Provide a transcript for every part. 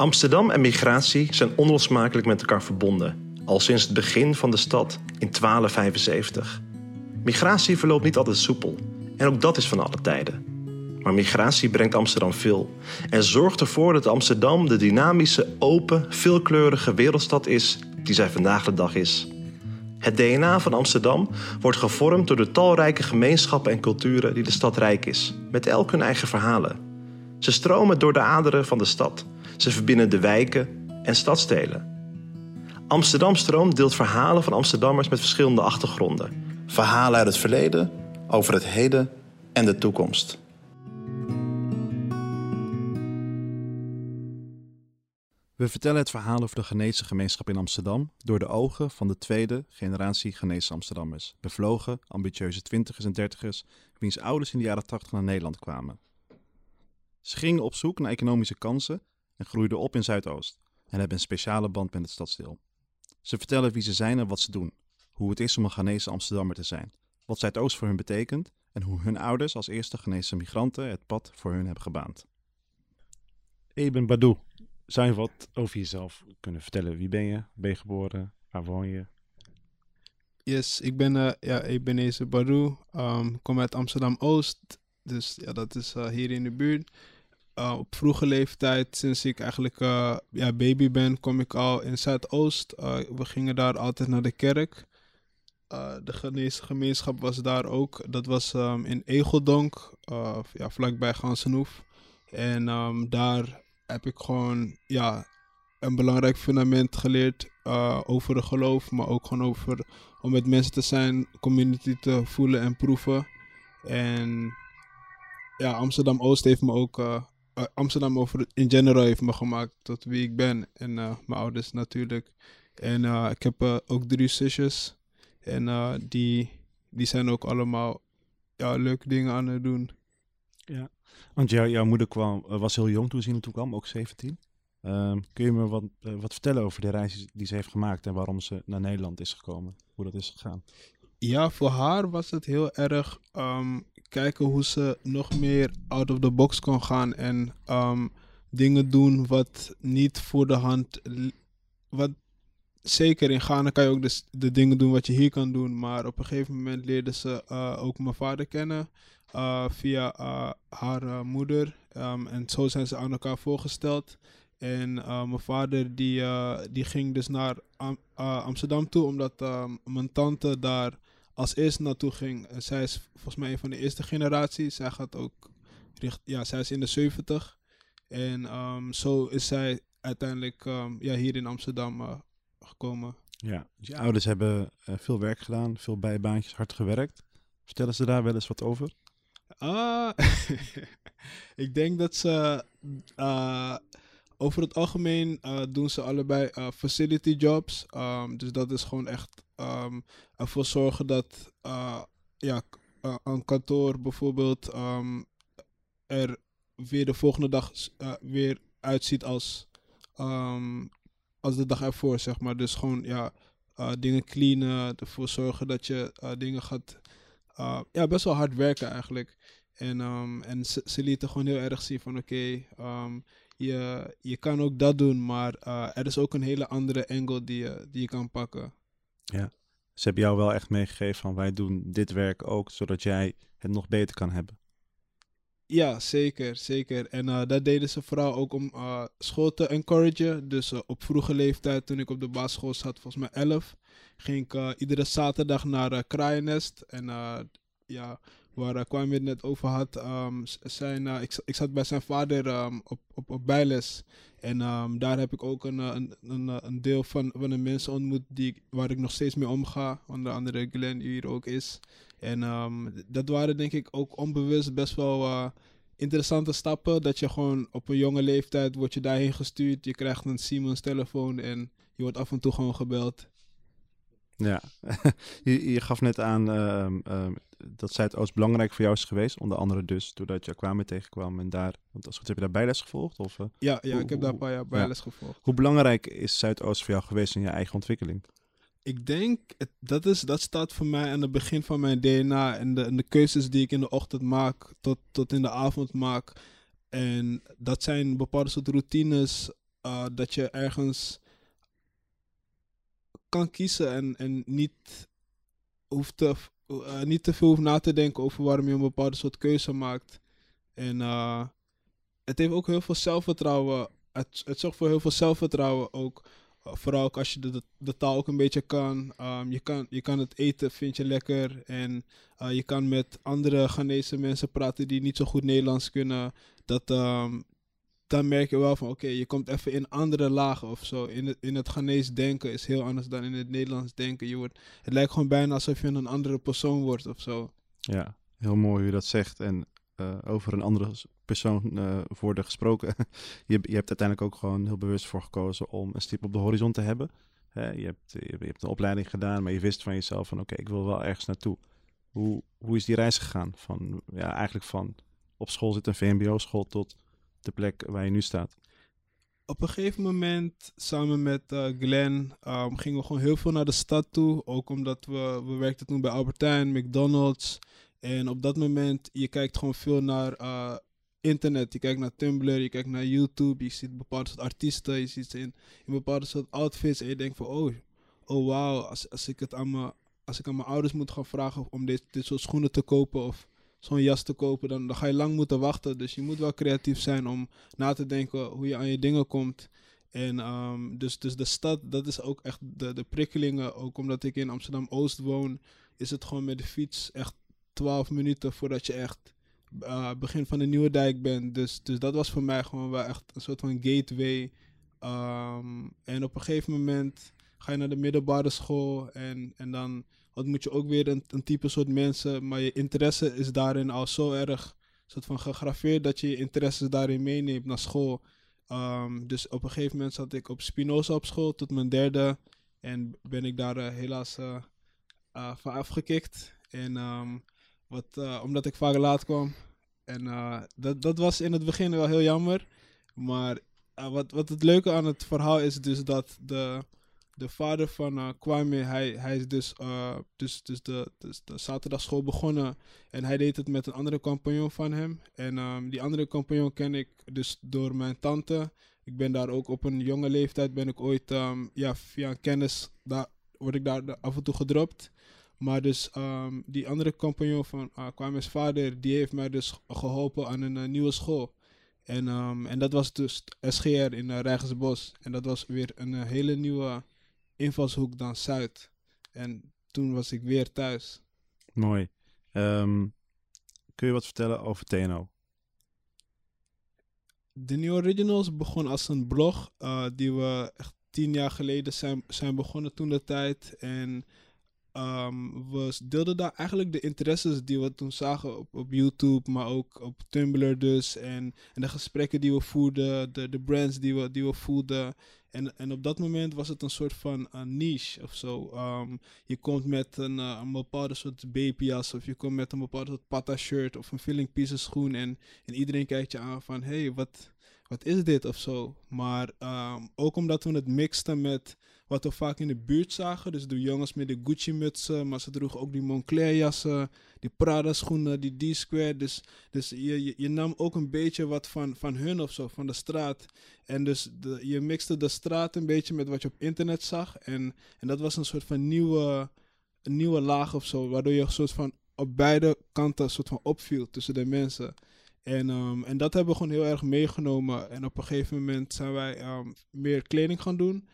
Amsterdam en migratie zijn onlosmakelijk met elkaar verbonden, al sinds het begin van de stad in 1275. Migratie verloopt niet altijd soepel, en ook dat is van alle tijden. Maar migratie brengt Amsterdam veel en zorgt ervoor dat Amsterdam de dynamische, open, veelkleurige wereldstad is die zij vandaag de dag is. Het DNA van Amsterdam wordt gevormd door de talrijke gemeenschappen en culturen die de stad rijk is, met elk hun eigen verhalen. Ze stromen door de aderen van de stad. Ze verbinden de wijken en stadstelen. Amsterdam Stroom deelt verhalen van Amsterdammers met verschillende achtergronden. Verhalen uit het verleden, over het heden en de toekomst. We vertellen het verhaal over de Ghanese gemeenschap in Amsterdam door de ogen van de tweede generatie Ghanese Amsterdammers. Bevlogen, ambitieuze twintigers en dertigers, wiens ouders in de jaren tachtig naar Nederland kwamen. Ze gingen op zoek naar economische kansen en groeiden op in Zuidoost en hebben een speciale band met het stadsdeel. Ze vertellen wie ze zijn en wat ze doen, hoe het is om een Ghanese Amsterdammer te zijn, wat Zuidoost voor hun betekent en hoe hun ouders als eerste Ghanese migranten het pad voor hun hebben gebaand. Eben Badou, zou je wat over jezelf kunnen vertellen? Wie ben je? Ben je geboren? Waar woon je? Yes, ik ben, uh, ja, Ebenezer Barou. Um, kom uit Amsterdam-Oost. Dus ja, dat is uh, hier in de buurt. Uh, op vroege leeftijd, sinds ik eigenlijk uh, ja, baby ben, kom ik al in Zuidoost. Uh, we gingen daar altijd naar de kerk. de Ghanese gemeenschap was daar ook. Dat was um, in Egeldonk, ja, vlakbij Gansenhoef. En um, daar heb ik gewoon ja, een belangrijk fundament geleerd over het geloof. Maar ook gewoon over om met mensen te zijn, community te voelen en proeven. En ja, Amsterdam Oost heeft me ook Amsterdam over in general heeft me gemaakt tot wie ik ben. En uh, mijn ouders natuurlijk. En uh, ik heb ook drie zusjes. En die, die zijn ook allemaal ja, leuke dingen aan het doen. Ja, want jou, jouw moeder kwam, was heel jong toen ze hier naartoe kwam, ook 17. Um, kun je me wat, wat vertellen over de reis die ze heeft gemaakt en waarom ze naar Nederland is gekomen? Hoe dat is gegaan? Ja, voor haar was het heel erg um, kijken hoe ze nog meer out of the box kon gaan en um, dingen doen wat niet voor de hand. Wat, zeker in Ghana kan je ook de, de dingen doen wat je hier kan doen, maar op een gegeven moment leerde ze uh, ook mijn vader kennen uh, via uh, haar moeder. Um, en zo zijn ze aan elkaar voorgesteld. En mijn vader die, die ging dus naar Am Amsterdam toe, omdat mijn tante daar als eerste naartoe ging. En zij is volgens mij een van de eerste generatie. Zij gaat ook richt, ja, zij is in de 70. En um, zo is zij uiteindelijk um, ja, hier in Amsterdam uh, gekomen. Ja, dus je ouders hebben uh, veel werk gedaan, veel bijbaantjes, hard gewerkt. Vertellen ze daar wel eens wat over? Ah, ik denk dat ze uh, over het algemeen uh, doen ze allebei uh, facility jobs. Um, dus dat is gewoon echt um, ervoor zorgen dat uh, ja, een kantoor bijvoorbeeld um, er weer de volgende dag weer uitziet als, als de dag ervoor, zeg maar. Dus gewoon ja, dingen cleanen, ervoor zorgen dat je dingen gaat... ja, best wel hard werken eigenlijk. En, en ze, ze lieten gewoon heel erg zien van oké... Je, je kan ook dat doen, maar er is ook een hele andere angle die je, die je kan pakken. Ja, ze hebben jou wel echt meegegeven van wij doen dit werk ook, zodat jij het nog beter kan hebben. Ja, zeker, zeker. En uh, dat deden ze vooral ook om uh, school te encouragen. Dus op vroege leeftijd, toen ik op de basisschool zat, volgens mij 11, ging ik iedere zaterdag naar uh, Kraaiennest. En ja, waar uh, kwam je het net over had. Um, zijn, uh, ik, ik zat bij zijn vader um, op, op, op bijles. En um, daar heb ik ook een, een, een, een deel van, van de mensen ontmoet die, waar ik nog steeds mee omga. Onder andere Glenn, die hier ook is. En dat waren denk ik ook onbewust best wel interessante stappen. Dat je gewoon op een jonge leeftijd wordt je daarheen gestuurd. Je krijgt een Siemens telefoon en je wordt af en toe gewoon gebeld. Ja, je, je, gaf net aan uh, dat Zuidoost belangrijk voor jou is geweest. Onder andere dus doordat je Aquame tegenkwam en daar... Want als goed heb je daar bijles gevolgd? Of, uh, ja, ja hoe, ik heb daar een paar jaar bijles ja. gevolgd. Hoe belangrijk is Zuidoost voor jou geweest in je eigen ontwikkeling? Ik denk, het, dat, is, dat staat voor mij aan het begin van mijn DNA. En de, en de keuzes die ik in de ochtend maak tot, tot in de avond maak. En dat zijn bepaalde soort routines uh, dat je ergens kan kiezen en, en niet, hoeft te, uh, niet te veel hoeft na te denken over waarom je een bepaalde soort keuze maakt. En uh, het heeft ook heel veel zelfvertrouwen. Het, het zorgt voor heel veel zelfvertrouwen ook. vooral ook als je de, de, taal ook een beetje kan. Um, je kan. Je kan het eten, vind je lekker. En je kan met andere Ghanese mensen praten die niet zo goed Nederlands kunnen. Dat, um, dan merk je wel van oké, je komt even in andere lagen of zo. In het, in het Ghanese denken is heel anders dan in het Nederlands denken. Je wordt, het lijkt gewoon bijna alsof je een andere persoon wordt of zo. Ja, heel mooi hoe je dat zegt. En uh, over een andere persoon uh, worden gesproken. je, je hebt uiteindelijk ook gewoon heel bewust voor gekozen om een stip op de horizon te hebben. Hè, je, hebt, je, hebt een opleiding gedaan, maar je wist van jezelf van oké, ik wil wel ergens naartoe. Hoe, hoe is die reis gegaan? Van, ja, eigenlijk van op school zitten, een VMBO-school, tot de plek waar je nu staat? Op een gegeven moment, samen met uh, Glenn, um, gingen we gewoon heel veel naar de stad toe. Ook omdat we, we werkten toen bij Albertijn, McDonald's. En op dat moment, je kijkt gewoon veel naar uh, internet. Je kijkt naar Tumblr, je kijkt naar YouTube. Je ziet bepaalde soort artiesten, je ziet ze in, in bepaalde soort outfits. En je denkt van, oh, oh wauw, als, als ik het aan mijn als ik aan mijn ouders moet gaan vragen om dit, dit soort schoenen te kopen of zo'n jas te kopen, dan, dan ga je lang moeten wachten. Dus je moet wel creatief zijn om na te denken hoe je aan je dingen komt. En um, dus, dus de stad, dat is ook echt de, de prikkelingen. Ook omdat ik in Amsterdam-Oost woon, is het gewoon met de fiets echt 12 minuten voordat je echt uh, begin van de Nieuwe Dijk bent. Dus, dus dat was voor mij gewoon wel echt een soort van gateway. Um, en op een gegeven moment ga je naar de middelbare school en, en dan ontmoet je ook weer een, een type soort mensen, maar je interesse is daarin al zo erg soort van gegraveerd dat je je interesses daarin meeneemt naar school. Um, dus op een gegeven moment zat ik op Spinoza op school tot mijn derde en ben ik daar uh, helaas uh, uh, van afgekikt. En um, wat, omdat ik vaak laat kwam. En dat, dat was in het begin wel heel jammer. Maar wat, wat het leuke aan het verhaal is dus dat de, de vader van uh, Kwame, hij, hij is dus, uh, dus, dus, de, dus de zaterdagschool begonnen. En hij deed het met een andere compagnon van hem. En um, die andere compagnon ken ik dus door mijn tante. Ik ben daar ook op een jonge leeftijd, ben ik ooit um, ja, via kennis, daar word ik daar af en toe gedropt. Maar dus um, die andere compagnon van uh, Kwame's vader, die heeft mij dus geholpen aan een nieuwe school. En, um, en dat was dus SGR in uh, Rijgersbos. En dat was weer een hele nieuwe invalshoek dan Zuid. En toen was ik weer thuis. Mooi. Um, kun je wat vertellen over TNO? De New Originals begon als een blog uh, die we echt tien jaar geleden zijn, zijn begonnen toen de tijd. En um, we deelden daar eigenlijk de interesses die we toen zagen op, op YouTube, maar ook op Tumblr dus. En, en de gesprekken die we voerden, de, de brands die we, die we voelden. En, en op dat moment was het een soort van een niche of zo. Um, je komt met een, uh, een bepaalde soort babyjas of je komt met een bepaalde soort pata shirt of een filling pieces schoen. En, en iedereen kijkt je aan van, hé, hey, wat, wat is dit of zo. Maar um, ook omdat we het mixten met wat we vaak in de buurt zagen. Dus de jongens met de Gucci-mutsen, maar ze droegen ook die Moncler-jassen, die Prada-schoenen, die D-Square. Dus, dus je, je, nam ook een beetje wat van, van hun of zo, van de straat. En dus de, je mixte de straat een beetje met wat je op internet zag. En, en dat was een soort van nieuwe, nieuwe laag of zo, waardoor je een soort van op beide kanten een soort van opviel tussen de mensen. En, um, en dat hebben we gewoon heel erg meegenomen. En op een gegeven moment zijn wij um, meer kleding gaan doen.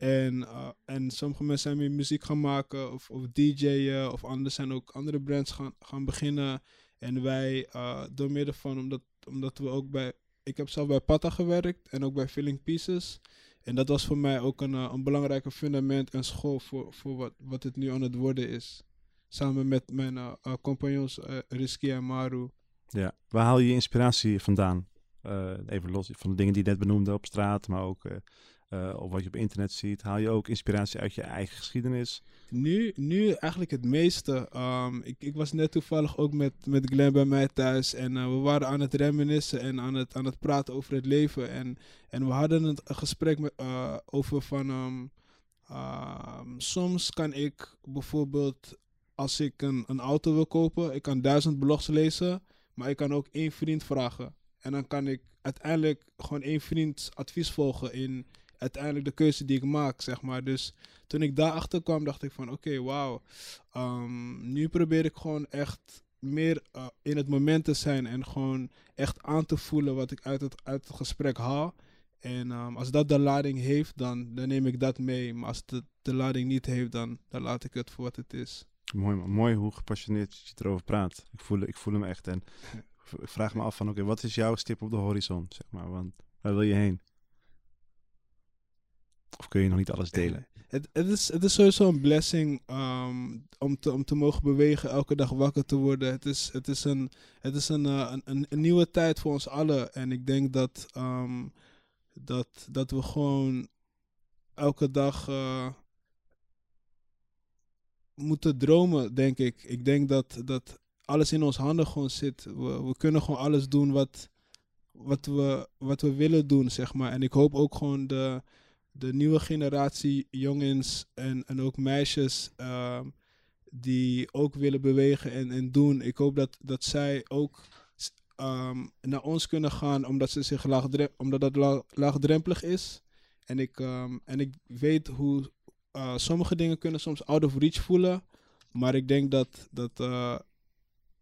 En, uh, en sommige mensen zijn meer muziek gaan maken of, of DJ'en. Of anderen zijn ook andere brands gaan, gaan beginnen. En wij, uh, door middel van, omdat, omdat we ook bij. Ik heb zelf bij Pata gewerkt en ook bij Filling Pieces. En dat was voor mij ook een, uh, een belangrijke fundament en school voor, voor wat, wat het nu aan het worden is. Samen met mijn compagnons uh, Risky en Maru. Ja, waar haal je je inspiratie vandaan? Even los van de dingen die je net benoemde op straat, maar ook uh, of wat je op internet ziet. Haal je ook inspiratie uit je eigen geschiedenis? Nu, nu eigenlijk het meeste. Um, ik, ik was net toevallig ook met, met Glenn bij mij thuis en we waren aan het reminiscen en aan het, aan het praten over het leven. En, en we hadden een, gesprek met, over van... Um, soms kan ik bijvoorbeeld, als ik een, een auto wil kopen, ik kan duizend blogs lezen... Maar ik kan ook één vriend vragen. En dan kan ik uiteindelijk gewoon één vriends advies volgen in uiteindelijk de keuze die ik maak, zeg maar. Dus toen ik daarachter kwam, dacht ik van oké, wauw. Ehm, nu probeer ik gewoon echt meer uh, in het moment te zijn en gewoon echt aan te voelen wat ik uit het, uit het gesprek haal. En um, als dat de lading heeft, dan, dan neem ik dat mee. Maar als het de, de lading niet heeft, dan, dan laat ik het voor wat het is. Mooi, mooi hoe gepassioneerd je erover praat. Ik voel, ik voel hem echt. En ik vraag me af van, oké, wat is jouw stip op de horizon, zeg maar? Want waar wil je heen? Of kun je nog niet alles delen? Het, het, is, het is sowieso een blessing um, om, te, om te mogen bewegen, elke dag wakker te worden. Het is, het is, een, het is een, uh, een, een, nieuwe tijd voor ons allen. En ik denk dat, um, dat, dat we gewoon elke dag uh, moeten dromen, denk ik. Ik denk dat, dat alles in ons handen gewoon zit. We, we kunnen gewoon alles doen wat, wat, we, wat we willen doen, zeg maar. En ik hoop ook gewoon de de nieuwe generatie jongens en, en ook meisjes uh, die ook willen bewegen en, en doen. Ik hoop dat, dat zij ook um, naar ons kunnen gaan omdat, ze zich omdat dat la laagdrempelig is. En ik, um, en ik weet hoe uh, sommige dingen kunnen soms out of reach voelen. Maar ik denk dat, dat, uh,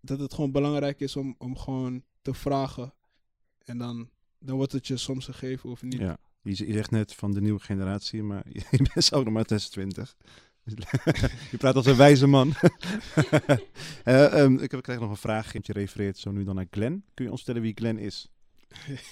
dat het gewoon belangrijk is om, om gewoon te vragen. En dan, dan wordt het je soms gegeven of niet. Ja. Je, zegt net van de nieuwe generatie, maar je bent ook nog maar 26. je praat als een wijze man. uh, um, ik, heb, krijg nog een vraag. Je refereert zo nu dan naar Glenn. Kun je ons vertellen wie Glenn is?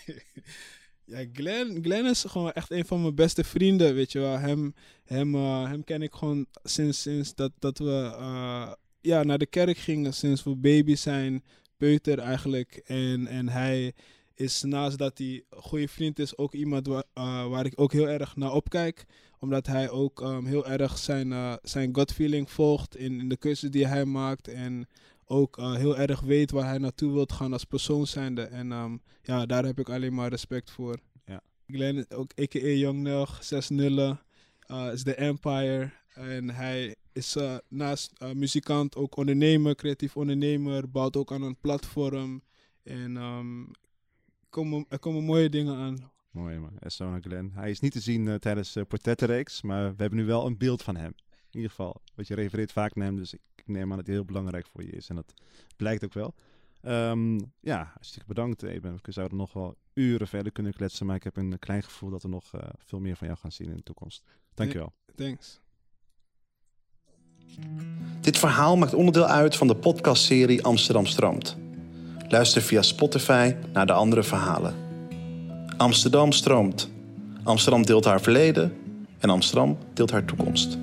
ja, Glenn, Glenn is gewoon echt een van mijn beste vrienden, weet je wel. Hem, hem, uh, hem ken ik gewoon sinds, sinds dat, dat we uh, ja, naar de kerk gingen. Sinds we baby zijn, peuter eigenlijk. En, en hij is naast dat hij een goede vriend is, ook iemand waar, uh, waar ik ook heel erg naar opkijk. Omdat hij ook um, heel erg zijn, uh, zijn gut feeling volgt in, in de keuzes die hij maakt. En ook uh, heel erg weet waar hij naartoe wilt gaan als persoon zijnde. En um, ja, daar heb ik alleen maar respect voor. Ja. Glenn, ook a.k.a. Young Nog, 6 nullen, is de Empire. En hij is naast muzikant ook ondernemer, creatief ondernemer. Bouwt ook aan een platform. En um, komen, er komen mooie dingen aan. Mooi man, Essona Glenn. Hij is niet te zien uh, tijdens de uh, portrettenreeks, maar we hebben nu wel een beeld van hem. In ieder geval, want je refereert vaak naar hem, dus ik, ik neem aan dat hij heel belangrijk voor je is. En dat blijkt ook wel. Um, ja, hartstikke bedankt Eben. We zouden nog wel uren verder kunnen kletsen, maar ik heb een klein gevoel dat we nog uh, veel meer van jou gaan zien in de toekomst. Dankjewel. Thanks. Dit verhaal maakt onderdeel uit van de podcastserie Amsterdam Stroomt. Luister via Spotify naar de andere verhalen. Amsterdam stroomt. Amsterdam deelt haar verleden en Amsterdam deelt haar toekomst.